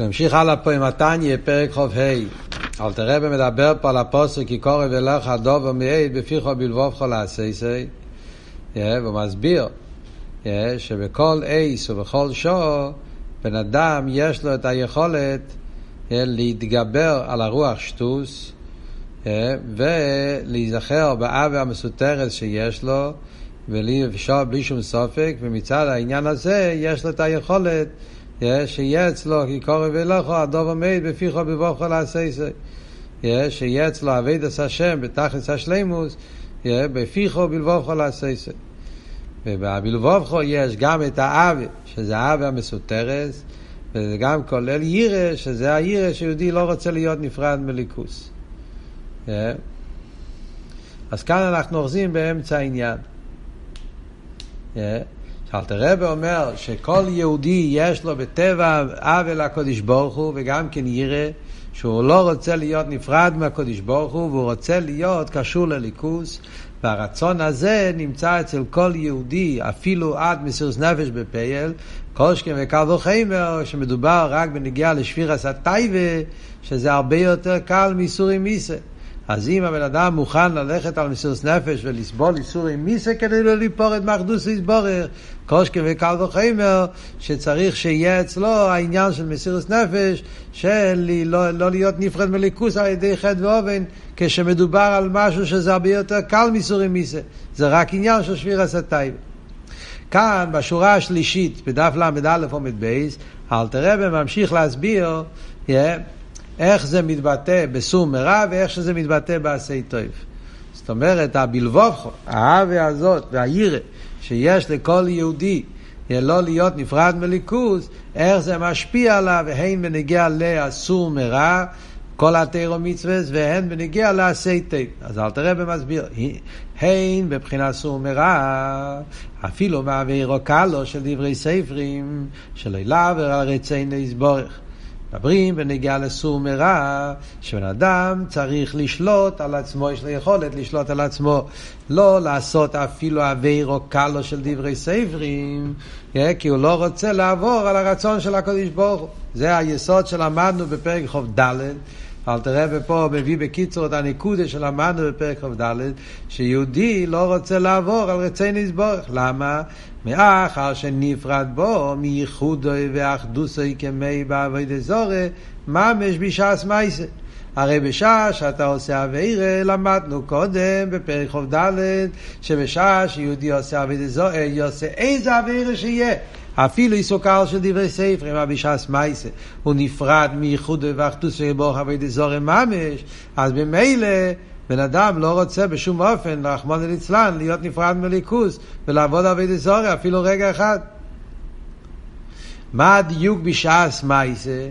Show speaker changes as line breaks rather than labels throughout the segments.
נמשיך הלאה פה עם התניא, פרק ח"ה. אל תראה ומדבר פה על הפוסק כי קורא ולך הדובר מעיד בפיך בלבובך לעשייסי. והוא מסביר שבכל אייס ובכל שור בן אדם יש לו את היכולת להתגבר על הרוח שטוס ולהיזכר באווה המסותרת שיש לו בלי שום סופק, ומצד העניין הזה יש לו את היכולת שיהיה אצלו, כי קורא ולכו, הדוב עומד בפיך בבוכו לעשייסי. שיהיה אצלו אבידס השם בתכלס השלימוס, בפיכו בלבובכו לעשייסי. ובלבובכו יש גם את האבי, שזה האבי המסותרס, וזה גם כולל ירא, שזה הירא שיהודי לא רוצה להיות נפרד מליכוס. אז כאן אנחנו אוחזים באמצע העניין. אלתרבה אומר שכל יהודי יש לו בטבע עוול לקודש ברוך הוא וגם כן ירא שהוא לא רוצה להיות נפרד מהקודש ברוך הוא והוא רוצה להיות קשור לליכוס והרצון הזה נמצא אצל כל יהודי אפילו עד מסירות נפש בפייל. כל שכם וקל וחיימר שמדובר רק בנגיעה לשפירס הטייבה שזה הרבה יותר קל מאיסורים מיסה אז אם הבן אדם מוכן ללכת על מסירות נפש ולסבול איסורים מיסה כדי לא ליפור את מאחדוס יסבורך, קושקה וקל וחיימר, שצריך שיהיה אצלו העניין של מסירות נפש, של לא, לא להיות נפרד מליכוס על ידי חטא ואובן, כשמדובר על משהו שזה הרבה יותר קל מאיסורים מיסה. זה רק עניין של שביר הסתיו. כאן, בשורה השלישית, בדף ל"א עומד בייס, אלתר רבי ממשיך להסביר, yeah, איך זה מתבטא בסום מרע ואיך שזה מתבטא בעשי טוב. זאת אומרת, הבלבובכו, האהבה הזאת והירא שיש לכל יהודי לא להיות נפרד מליכוז, איך זה משפיע עליו, הן בנגיע לאסור מרע, כל התירו מצווה, והן בנגיע לעשי טוב. אז אל תראה במסביר, הן בבחינת סור מרע, אפילו מעבירו קלו של דברי ספרים, שלא ילעבר על יסבורך. מדברים בנגיעה לסור מרע, שבן אדם צריך לשלוט על עצמו, יש לו יכולת לשלוט על עצמו, לא לעשות אפילו או קלו של דברי ספרים, כי הוא לא רוצה לעבור על הרצון של הקדוש ברוך הוא. זה היסוד שלמדנו בפרק ח"ד. אל תראה ופה מביא בקיצור את הנקודה שלמדנו בפרק כ"ד, שיהודי לא רוצה לעבור על רצי נסבורך. למה? מאחר שנפרד בו מייחודוי ואחדוסוי כמי בעבודי זורי, ממש בשעס מייסה. הרי בשעה שאתה עושה אבירה, למדנו קודם בפרק כ"ד, שבשעה שיהודי עושה אבירה זוהר, עושה איזה אבירה שיהיה. אפילו עיסוקל של דברי ספר, מה בשעס מייסה, הוא נפרד מייחוד ואחדוס שבוך אבידי זורם ממש, אז במילא בן אדם לא רוצה בשום אופן, רחמון ליצלן, להיות נפרד מליכוס ולעבוד אבידי זורם אפילו רגע אחד. מה הדיוק בשעס מייסה?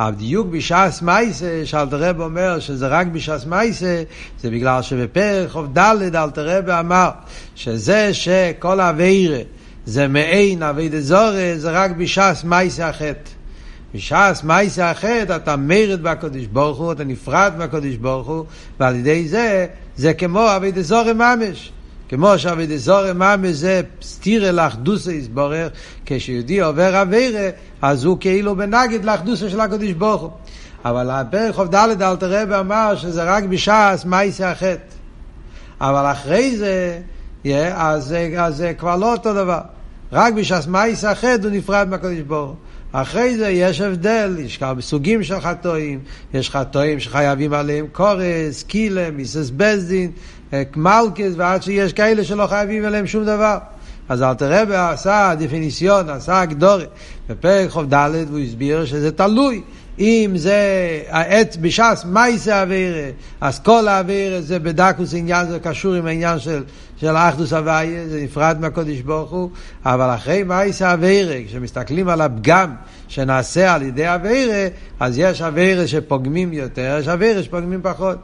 הדיוק בש"ס מייסה, שאלתרב אומר שזה רק בש"ס מייסה, זה בגלל שבפרק ח"ד אלתרב אמר שזה שכל אביירה זה מעין אבי דזורי, זה רק בש"ס מייסה החטא. בש"ס מייסה החטא אתה מרד בקודש ברוך הוא, אתה נפרד מהקודש ברוך הוא, ועל ידי זה, זה כמו אבי דזורי ממש. כמו שאבי דזורי ממש זה סטירה לאחדוסה יסבורך, כשיהודי עובר אבירה, אז הוא כאילו בנגד לאחדוסה של הקודש ברוך הוא. אבל הפרק ח"ד אלתר רבי אמר שזה רק בש"ס מייסה החטא. אבל אחרי זה, yeah, אז זה כבר לא אותו דבר. רק בש"ס מייס החטא הוא נפרד מהקדוש ברוך אחרי זה יש הבדל, יש כמה סוגים של חטואים, יש חטואים שחייבים עליהם קורס, קילה, מיסס בזדין, מלכס, ועד שיש כאלה שלא חייבים עליהם שום דבר. אז אלתר רבי עשה דפיניסיון, עשה גדורי, בפרק ח"ד והוא הסביר שזה תלוי. אם זה העץ בש"ס מייסה אבירה, אז כל האבירה זה בדקוס עניין, זה קשור עם העניין של, של האחדוס הוויה, זה נפרד מהקודש ברוך הוא, אבל אחרי מייסה אבירה, כשמסתכלים על הפגם שנעשה על ידי אבירה, אז יש אבירה שפוגמים יותר, יש אבירה שפוגמים פחות.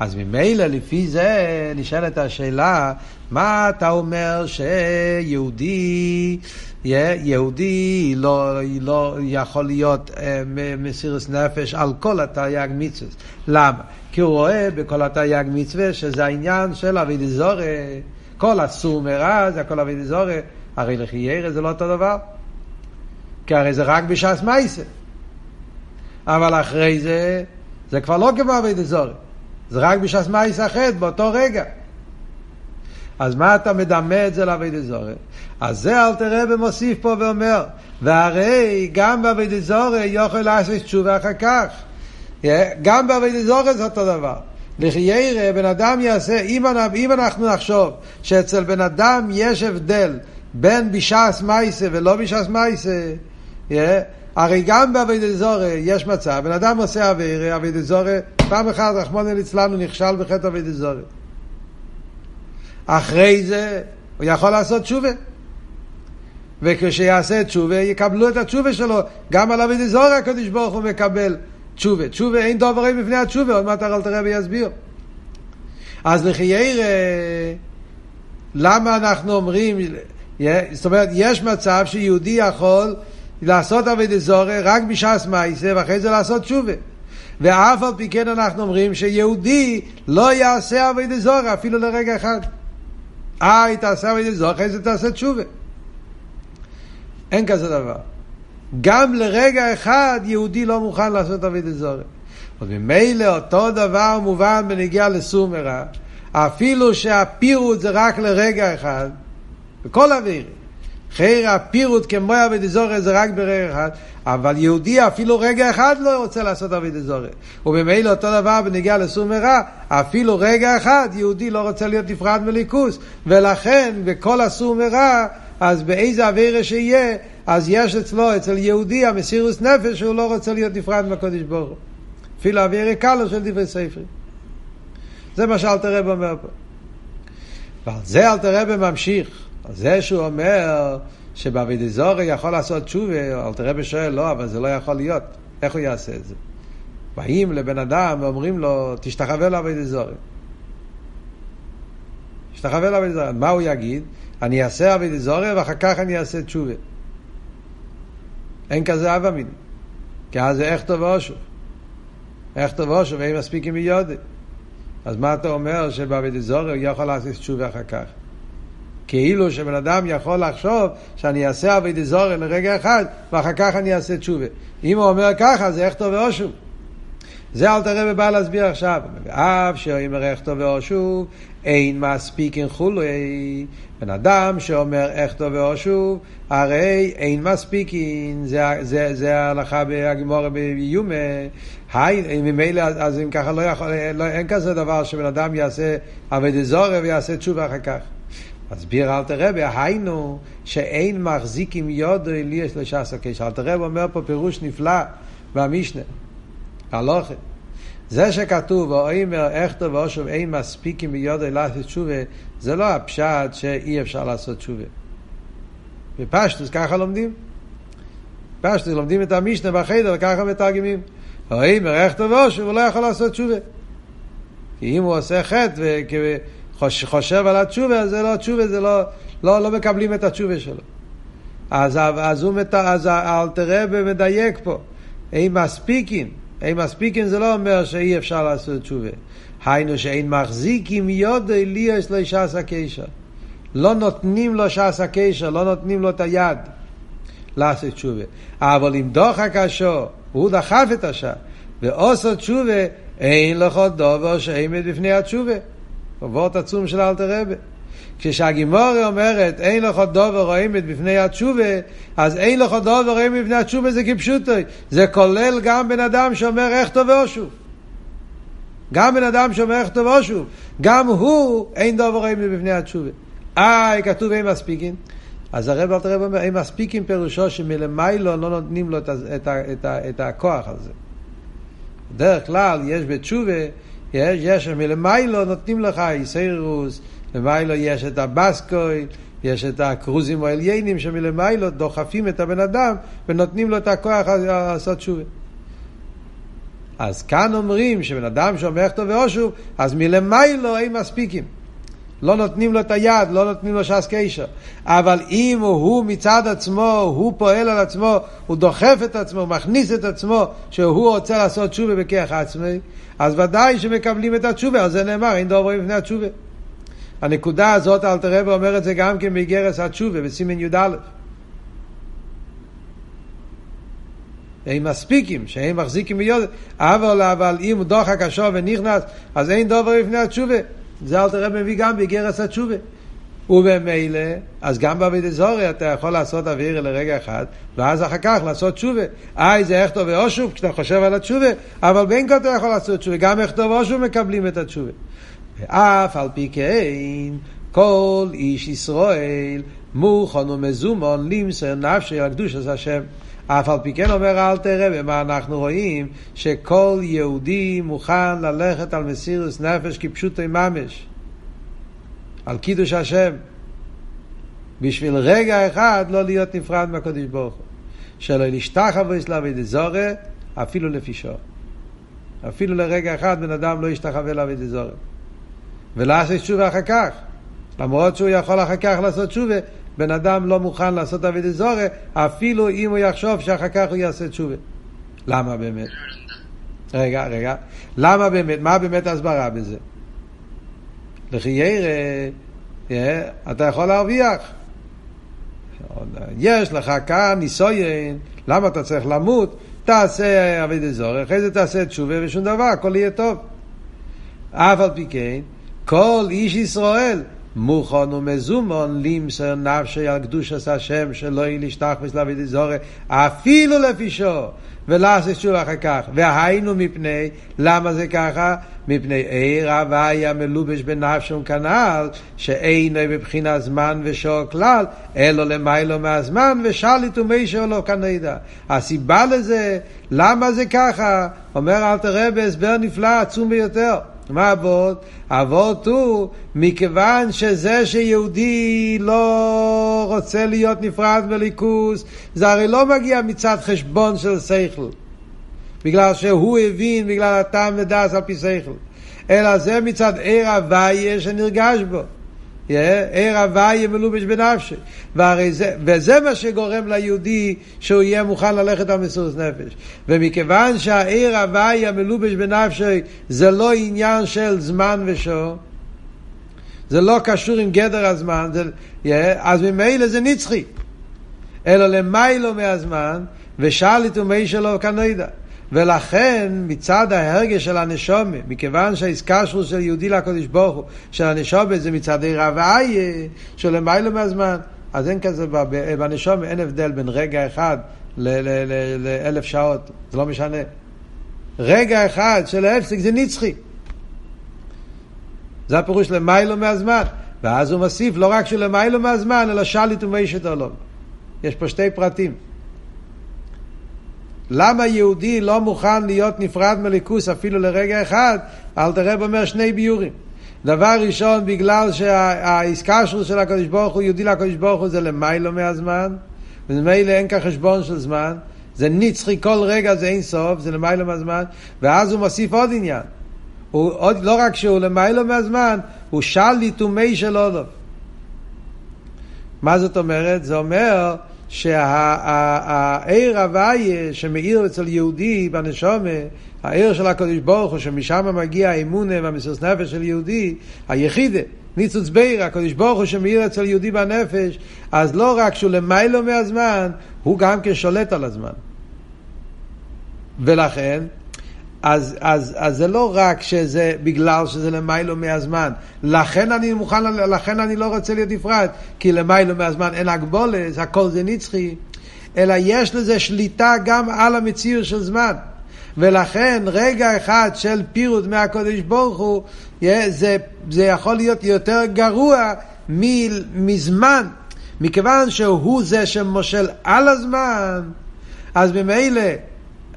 אז ממילא לפי זה נשאלת השאלה, מה אתה אומר שיהודי יהודי לא, לא יכול להיות אה, מסירוס נפש על כל התרי"ג מצווה. למה? כי הוא רואה בכל התרי"ג מצווה שזה העניין של אבי דזורי, כל אסור מרע זה הכל אבי דזורי, הרי לחיירה זה לא אותו דבר. כי הרי זה רק בש"ס מייסה. אבל אחרי זה, זה כבר לא כמו אבי דזורי. זה רק בשעת מייס החטא, באותו רגע. אז מה אתה מדמה את זה לאבי דזורי? אז זה אל תראה ומוסיף פה ואומר, והרי גם באבי דזורי יכול לעשות תשובה אחר כך. גם באבי דזורי זה אותו דבר. לחיירה בן אדם יעשה, אם, אם אנחנו נחשוב שאצל בן אדם יש הבדל בין בשעס מייסה ולא בשעס מייסה, הרי גם בעבידת זורי יש מצב, בן אדם עושה אבירי, עבידת זורי, פעם אחת רחמון אצלנו נכשל בחטא עבידת זורי. אחרי זה הוא יכול לעשות תשובה. וכשיעשה תשובה, יקבלו את התשובה שלו. גם על עבידת זורי הקדוש ברוך הוא מקבל תשובה. תשובה אין דוברים בפני התשובה, עוד מעט הרל תראה ויסביר. אז לחיירה, למה אנחנו אומרים, זאת אומרת, יש מצב שיהודי יכול לעשות אבי דזורי רק בשעס מייסה ואחרי זה לעשות תשובה. ואף על פי כן אנחנו אומרים שיהודי לא יעשה אבי דזורי אפילו לרגע אחד. אה, היא תעשה אבי דזורי, אחרי זה תעשה תשובה. אין כזה דבר. גם לרגע אחד יהודי לא מוכן לעשות אבי דזורי. וממילא אותו דבר מובן בנגיעה לסומרה, אפילו שהפירוט זה רק לרגע אחד, בכל אווירים. חייר הפירוט כמו אבי דזורי זה רק ברגע אחד, אבל יהודי אפילו רגע אחד לא רוצה לעשות אבי דזורי. וממילא אותו דבר בנגיעה לסור מרע, אפילו רגע אחד יהודי לא רוצה להיות נפרד מליכוס, ולכן בכל הסור מרע, אז באיזה אווירה שיהיה, אז יש אצלו, אצל יהודי, המסירוס נפש, שהוא לא רוצה להיות נפרד מהקודש ברוך הוא. אפילו אווירה קלו של דברי ספרי. זה מה שאלתר רב אומר פה. ועל זה אלתר רב ממשיך. זה שהוא אומר שבאבידיזורי יכול לעשות תשובה, אלתר רבי שואל, לא, אבל זה לא יכול להיות. איך הוא יעשה את זה? באים לבן אדם ואומרים לו, תשתחווה לאבידיזורי. תשתחווה לאבידיזורי. מה הוא יגיד? אני אעשה אבידיזורי ואחר כך אני אעשה תשובה. אין כזה אב אמין. כי אז זה איך טוב ואושו. איך טוב ואושו, ואין מספיק עם יודי. אז מה אתה אומר שבאבידיזורי הוא יכול לעשות תשובה אחר כך? כאילו שבן אדם יכול לחשוב שאני אעשה אבי דזורי לרגע אחד ואחר כך אני אעשה תשובה. אם הוא אומר ככה זה איך טוב ואושוב. זה אל תראה בא להסביר עכשיו. אף שאומר איך טוב ואושוב אין מספיק אין חולי. בן אדם שאומר איך טוב ואושוב הרי אין מספיק אין. זה, זה, זה ההלכה בהגמורה ביומה. היי, ממילא, אז אם ככה לא יכול, לא, אין כזה דבר שבן אדם יעשה אבי דזורי ויעשה תשובה אחר כך. מסביר אלתר רבי, היינו שאין מחזיק עם יודו אליאס לשעס הקש. אלתר רבי אומר פה פירוש נפלא במשנה, הלוכה. זה שכתוב, ואומר איך טוב ואושוב אין מספיק עם יודו לעשות תשובה, זה לא הפשט שאי אפשר לעשות תשובה. בפשטוס ככה לומדים. פשטוס לומדים את המשנה בחדר וככה מתרגמים. ואומר איך טוב ואושוב הוא לא יכול לעשות תשובה. כי אם הוא עושה חטא חושב על התשובה, זה לא התשובה, זה לא, לא, לא מקבלים את התשובה שלו. אז, אז, מת, אז האלתרבה מדייק פה, אין מספיקים, אין מספיקים זה לא אומר שאי אפשר לעשות תשובה. היינו שאין מחזיקים יודי לי יש לו ש"ס הקשר. לא נותנים לו ש"ס הקשר, לא נותנים לו את היד לעשות תשובה. אבל אם דוחק השו, הוא דחף את השעה, ועושה תשובה, אין לך דובר שעמד בפני התשובה. וורט עצום של אלתר רבי. כשהגימורה אומרת אין לך דובר רואים את בפני התשובה, אז אין לך דובר רואים בפני התשובה זה כפשוטו. זה כולל גם בן אדם שאומר איך טוב ואושוב. גם בן אדם שאומר איך טוב ואושוב. גם הוא אין דובר רואים בפני התשובה. אה, כתוב אין מספיקים. אז הרב אלתר רבי אומר, אין מספיקים פירושו שמלמיילו לא נותנים לו את, את, את, את הכוח הזה. בדרך כלל יש בתשובה יש, יש מלמיילו נותנים לך איסיירוס, למיילו יש את הבסקוי, יש את הקרוזים העליינים שמלמיילו דוחפים את הבן אדם ונותנים לו את הכוח לעשות שובה. אז כאן אומרים שבן אדם שאומר טוב ואושוב, אז מלמיילו אין מספיקים. לא נותנים לו את היד, לא נותנים לו ש"ס קשר. אבל אם הוא מצד עצמו, הוא פועל על עצמו, הוא דוחף את עצמו, הוא מכניס את עצמו, שהוא רוצה לעשות תשובה בכיח עצמי, אז ודאי שמקבלים את התשובה, על זה נאמר, אין דוברים לפני התשובה. הנקודה הזאת, אלתר רבי אומר את זה גם כן באיגרס התשובה, בסימן י"א. הם מספיקים, שהם מחזיקים ביודע, אבל, אבל אם דוחק השור ונכנס, אז אין דובר לפני התשובה. זה אל תראה מביא גם בגרס התשובה. ובמילא, אז גם בעביד אזורי אתה יכול לעשות אוויר לרגע אחד, ואז אחר כך לעשות תשובה. איי, זה איך טוב ואושוב, כשאתה חושב על התשובה, אבל בין כה אתה יכול לעשות תשובה, גם איך טוב ואושוב מקבלים את התשובה. ואף על פי כן, כל איש ישראל מוכן ומזומון למסר נפשי על קדושת השם. אף על פי כן אומר אל תראה ומה אנחנו רואים? שכל יהודי מוכן ללכת על מסירוס נפש כפשוטי ממש על קידוש השם בשביל רגע אחד לא להיות נפרד מהקדוש ברוך הוא. שלא נשתח אבו יסלאבי דזורי אפילו לפי שור. אפילו לרגע אחד בן אדם לא ישתחווה לאבי דזורי ולעשות תשובה אחר כך למרות שהוא יכול אחר כך לעשות תשובה בן אדם לא מוכן לעשות אבי דזורי אפילו אם הוא יחשוב שאחר כך הוא יעשה תשובה למה באמת? רגע, רגע. למה באמת? מה באמת ההסברה בזה? לכי ירא, אתה יכול להרוויח. יש לך כאן ניסויין, למה אתה צריך למות? תעשה אבי דזורי, אחרי זה תעשה תשובה ושום דבר, הכל יהיה טוב. אף על פי כן, כל איש ישראל מוכן ומזומון לימסר נפשי על קדושת השם שלא יהיה לשטח מסלבי דזורי אפילו לפי שור ולעשות שוב אחר כך. והיינו מפני למה זה ככה? מפני עיר הוויה מלובש בנפשום כנ"ל שאינו מבחינת זמן ושור כלל אלא למיילו מהזמן ושליט ומי שלא כנדע. הסיבה לזה למה זה ככה? אומר אל תראה בהסבר נפלא עצום ביותר מה אבות? אבות הוא מכיוון שזה שיהודי לא רוצה להיות נפרד בליכוס, זה הרי לא מגיע מצד חשבון של שכל. בגלל שהוא הבין, בגלל הטעם ודס על פי שכל. אלא זה מצד עיר הוויה שנרגש בו. עיר הוויה מלובש בנפשי. זה, וזה מה שגורם ליהודי שהוא יהיה מוכן ללכת על מסירות נפש. ומכיוון שהעיר הוויה מלובש בנפשי זה לא עניין של זמן ושור, זה לא קשור עם גדר הזמן, זה, אז ממילא זה נצחי. אלא למיילו מהזמן, ושאליתו ומי שלו כנדע. ולכן מצד ההרגש של הנשומה, מכיוון שהאיסקשרוס של יהודי לקודש ברוך הוא, של הנשומה זה מצד עירה ואיה, של למיילו מהזמן, אז אין כזה, בנשומה אין הבדל בין רגע אחד לאלף שעות, זה לא משנה. רגע אחד של ההפסיק זה נצחי. זה הפירוש למיילו מהזמן. ואז הוא מוסיף לא רק שלמיילו מהזמן, אלא שליט ומיישת עולם. יש פה שתי פרטים. למה יהודי לא מוכן להיות נפרד מליכוס אפילו לרגע אחד? אל תראה אומר שני ביורים. דבר ראשון, בגלל שהאיסקשרות של הקדוש ברוך הוא, יהודי לקדוש ברוך הוא זה למיילו מהזמן, וממילא אין כאן חשבון של זמן, זה נצחי, כל רגע זה אין סוף, זה למיילו מהזמן, ואז הוא מוסיף עוד עניין. הוא עוד, לא רק שהוא למיילו מהזמן, הוא שליט ומי של עולוב. מה זאת אומרת? זה אומר שהעיר הוויה שמאיר אצל יהודי בנשומה, העיר של הקדוש ברוך הוא, שמשם מגיע האמונה והמסוס נפש של יהודי, היחידה, ניצוץ ביר, הקדוש ברוך הוא שמאיר אצל יהודי בנפש, אז לא רק שהוא למיילו מהזמן, הוא גם כן שולט על הזמן. ולכן, אז, אז, אז זה לא רק שזה בגלל שזה למיילו מהזמן. לכן אני מוכן, לכן אני לא רוצה להיות נפרד, כי למיילו מהזמן אין הגבולת, הכל זה נצחי, אלא יש לזה שליטה גם על המציאות של זמן. ולכן רגע אחד של פירוט מהקודש ברוך הוא, זה, זה יכול להיות יותר גרוע מזמן. מכיוון שהוא זה שמושל על הזמן, אז ממילא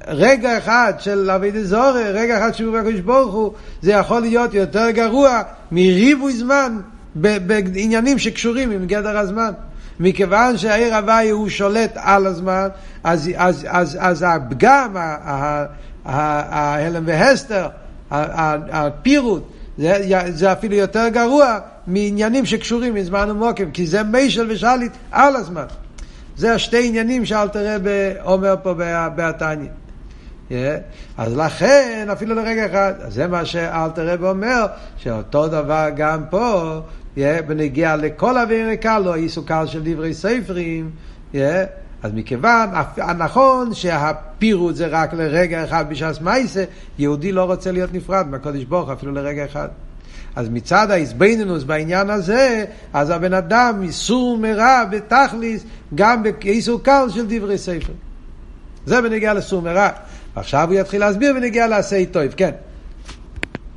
רגע אחד של אבי דזורי, רגע אחד של הקדוש ברוך הוא, זה יכול להיות יותר גרוע מריבוי זמן בעניינים שקשורים עם גדר הזמן. מכיוון שהעיר הוואי הוא שולט על הזמן, אז, אז, אז, אז הפגם, ההלם והסתר, הפירוט, זה, זה אפילו יותר גרוע מעניינים שקשורים עם זמן ומוקם, כי זה מישל ושליט על הזמן. זה השתי עניינים שאל תראה אומר פה בתניא. אז לכן, אפילו לרגע אחד, זה מה שאלתר רב אומר, שאותו דבר גם פה, בנגיע לכל אוויר קל, לא איסו קל של דברי ספרים, אז מכיוון, הנכון שהפירוט זה רק לרגע אחד בש"ס מייסה, יהודי לא רוצה להיות נפרד מהקודש ברוך אפילו לרגע אחד. אז מצד ההסבנינוס בעניין הזה, אז הבן אדם איסור מרע בתכליס, גם באיסור קל של דברי ספר. זה בנגיע לסור מרע. עכשיו הוא יתחיל להסביר בנגיע לעשה טוב, כן.